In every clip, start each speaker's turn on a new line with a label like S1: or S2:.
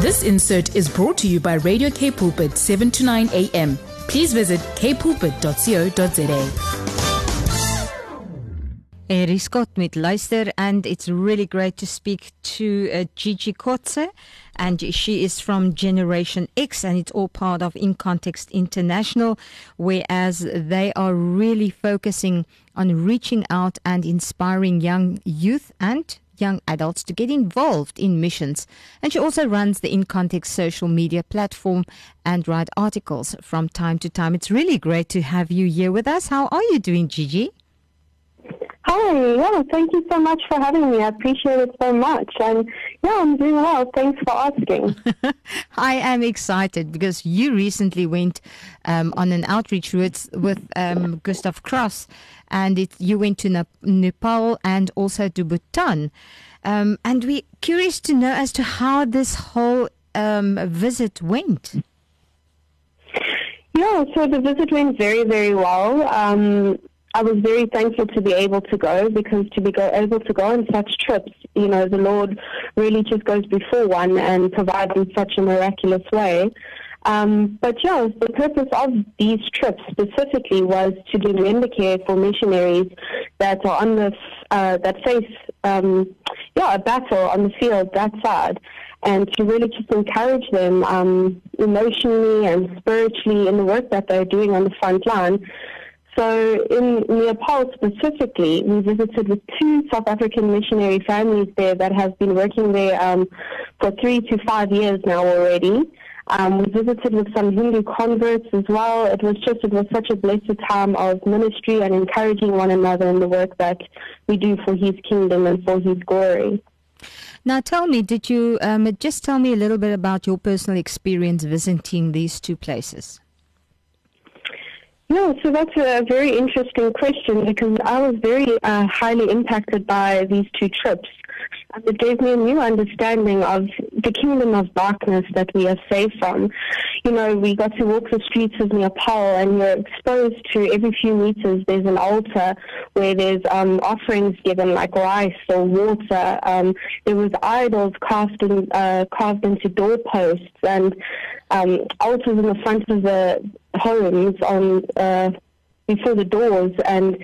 S1: This insert is brought to you by Radio K Pulpit 7 to 9 a.m. Please visit kpulpit.co.za.
S2: Eri Scott met luister and it's really great to speak to uh, Gigi Kotze and she is from Generation X and it's all part of In Context International whereas they are really focusing on reaching out and inspiring young youth and young adults to get involved in missions. And she also runs the In Context social media platform and write articles from time to time. It's really great to have you here with us. How are you doing, Gigi?
S3: Hi, yeah, thank you so much for having me. I appreciate it so much. And yeah, I'm doing well. Thanks for asking.
S2: I am excited because you recently went um, on an outreach with, with um, Gustav Cross, and it, you went to Nepal and also to Bhutan. Um, and we're curious to know as to how this whole um, visit went.
S3: Yeah, so the visit went very, very well. Um, I was very thankful to be able to go because to be go, able to go on such trips, you know, the Lord really just goes before one and provides in such a miraculous way. Um, but yeah, the purpose of these trips specifically was to do member care for missionaries that are on this, uh, that face, um, yeah, a battle on the field that side, and to really just encourage them um, emotionally and spiritually in the work that they're doing on the front line so in Nepal specifically, we visited with two South African missionary families there that have been working there um, for three to five years now already. Um, we visited with some Hindu converts as well. It was just, it was such a blessed time of ministry and encouraging one another in the work that we do for His kingdom and for His glory.
S2: Now, tell me, did you um, just tell me a little bit about your personal experience visiting these two places?
S3: Yeah, so that's a very interesting question because I was very uh, highly impacted by these two trips. And it gave me a new understanding of the kingdom of darkness that we are saved from. You know, we got to walk the streets of Nepal and you're exposed to every few meters there's an altar where there's um, offerings given like rice or water. Um, there was idols carved, in, uh, carved into doorposts and um, altars in the front of the homes on uh, before the doors, and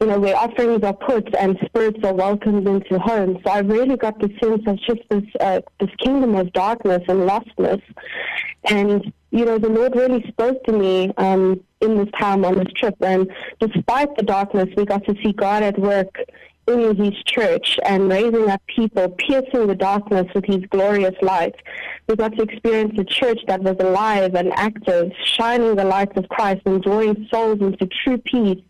S3: you know where offerings are put and spirits are welcomed into homes. So I really got the sense of just this uh, this kingdom of darkness and lostness, and you know the Lord really spoke to me um, in this time on this trip. And despite the darkness, we got to see God at work in his church and raising up people, piercing the darkness with his glorious light. We got to experience a church that was alive and active, shining the light of Christ and drawing souls into true peace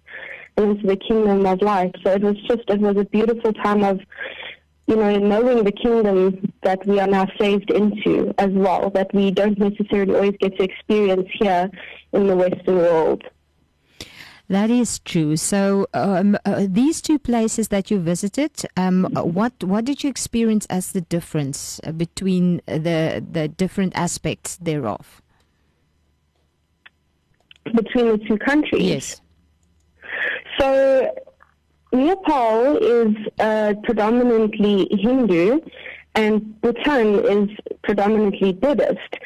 S3: and into the kingdom of light. So it was just, it was a beautiful time of, you know, knowing the kingdom that we are now saved into as well, that we don't necessarily always get to experience here in the Western world.
S2: That is true. So um, uh, these two places that you visited, um, what what did you experience as the difference uh, between the the different aspects thereof?
S3: Between the two countries.
S2: Yes.
S3: So Nepal is uh, predominantly Hindu, and Bhutan is predominantly Buddhist.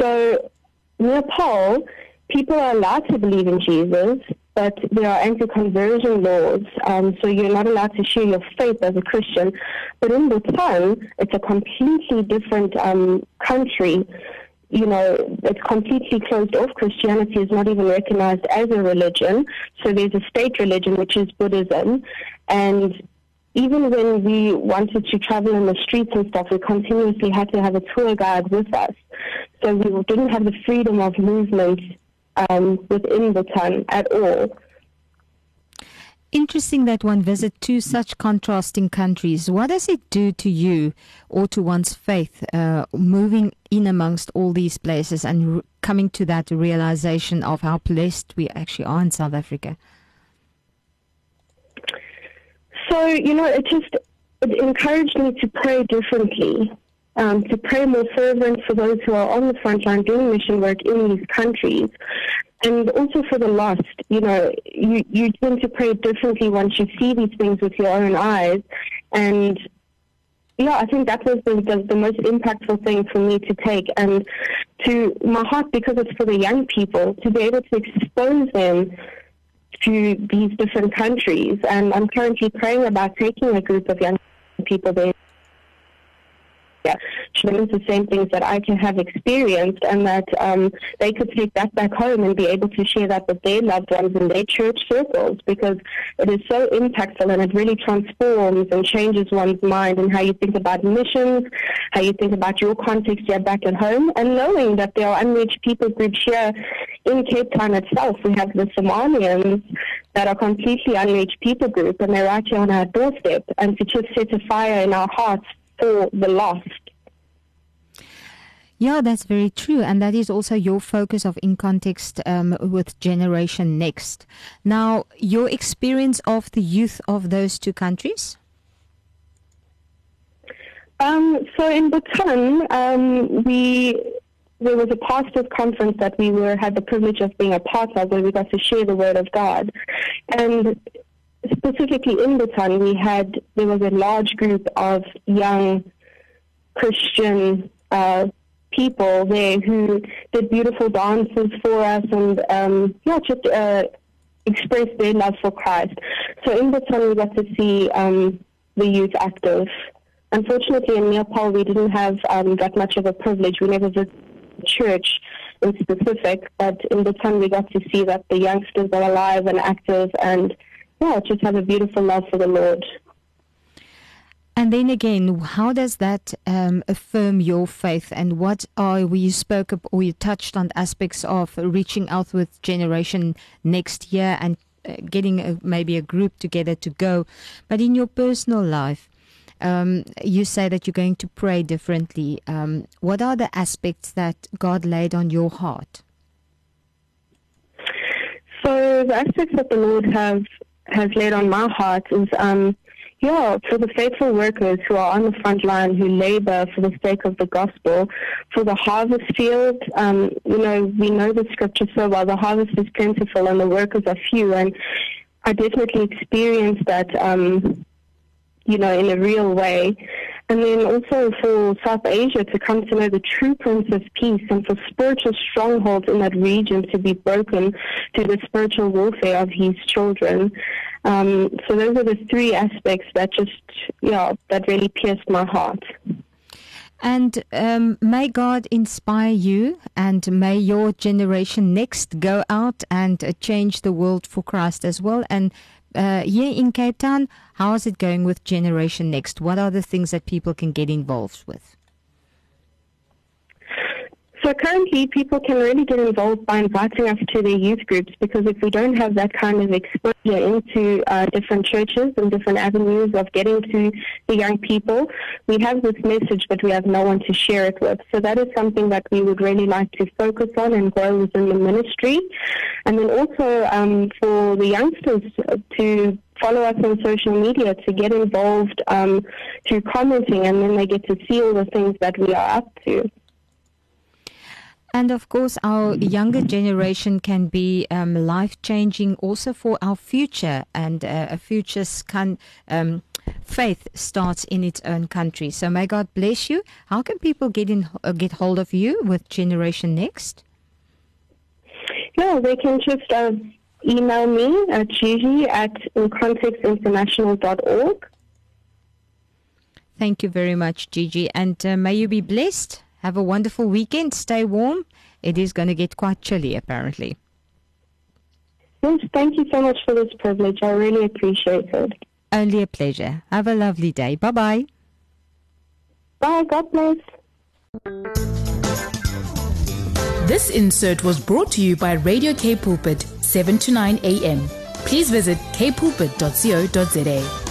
S3: So Nepal, people are allowed to believe in Jesus, but there are anti-conversion laws, um, so you're not allowed to share your faith as a Christian. But in Bhutan, it's a completely different um, country. You know, it's completely closed off. Christianity is not even recognized as a religion. So there's a state religion, which is Buddhism. And even when we wanted to travel in the streets and stuff, we continuously had to have a tour guide with us. So we didn't have the freedom of movement um, within Bhutan at all.
S2: Interesting that one visit two such contrasting countries. What does it do to you or to one's faith uh, moving in amongst all these places and re- coming to that realization of how blessed we actually are in South Africa?
S3: So, you know, it just it encouraged me to pray differently um, to pray more fervent for those who are on the front line doing mission work in these countries. And also for the lost, you know, you, you tend to pray differently once you see these things with your own eyes. And yeah, I think that was the, the, the, most impactful thing for me to take and to my heart because it's for the young people to be able to expose them to these different countries. And I'm currently praying about taking a group of young people there yeah, experience the same things that I can have experienced, and that um, they could take that back home and be able to share that with their loved ones in their church circles because it is so impactful and it really transforms and changes one's mind and how you think about missions, how you think about your context here back at home, and knowing that there are unreached people groups here in Cape Town itself. We have the Somalians that are completely unreached people group, and they're right here on our doorstep, and to just set a fire in our hearts for the lost.
S2: Yeah, that's very true. And that is also your focus of In Context um, with Generation Next. Now, your experience of the youth of those two countries?
S3: Um, so in Bhutan, um, we there was a pastors conference that we were had the privilege of being a part of, where we got to share the word of God, and specifically in Bhutan, we had there was a large group of young Christian uh, people there who did beautiful dances for us and um, yeah, just uh, expressed their love for Christ. So in Bhutan, we got to see um, the youth active. Unfortunately, in Nepal, we didn't have um, that much of a privilege. We never visited church in specific, but in Bhutan, we got to see that the youngsters are alive and active and yeah, just have a beautiful love for the Lord.
S2: And then again, how does that um, affirm your faith? And what are we spoke or you touched on aspects of reaching out with Generation next year and uh, getting a, maybe a group together to go. But in your personal life, um, you say that you're going to pray differently. Um, what are the aspects that God laid on your heart?
S3: So the aspects that the Lord have has laid on my heart is um, yeah, for the faithful workers who are on the front line, who labor for the sake of the gospel, for the harvest field, um, you know, we know the scripture so well. The harvest is plentiful and the workers are few. And I definitely experienced that, um, you know, in a real way. And then also for South Asia to come to know the true Prince of Peace and for spiritual strongholds in that region to be broken to the spiritual warfare of his children. Um, so those are the three aspects that just, yeah, that really pierced my heart.
S2: And um, may God inspire you, and may your generation next go out and uh, change the world for Christ as well. And uh, here in Cape Town, how is it going with Generation Next? What are the things that people can get involved with?
S3: So currently, people can really get involved by inviting us to their youth groups because if we don't have that kind of exposure into uh, different churches and different avenues of getting to the young people, we have this message, but we have no one to share it with. So that is something that we would really like to focus on and grow within the ministry. And then also um, for the youngsters to follow us on social media to get involved um, through commenting, and then they get to see all the things that we are up to.
S2: And of course, our younger generation can be um, life changing also for our future, and uh, a future's can. Um, faith starts in its own country. So may God bless you. How can people get in uh, get hold of you with Generation Next?
S3: Yeah, they can just uh, email me at gigi at incontextinternational.org.
S2: Thank you very much, Gigi, and uh, may you be blessed. Have a wonderful weekend. Stay warm. It is going to get quite chilly, apparently.
S3: Yes, thank you so much for this privilege. I really appreciate it.
S2: Only a pleasure. Have a lovely day. Bye-bye.
S3: Bye. God bless.
S1: This insert was brought to you by Radio K Pulpit, 7 to 9 a.m. Please visit kpulpit.co.za.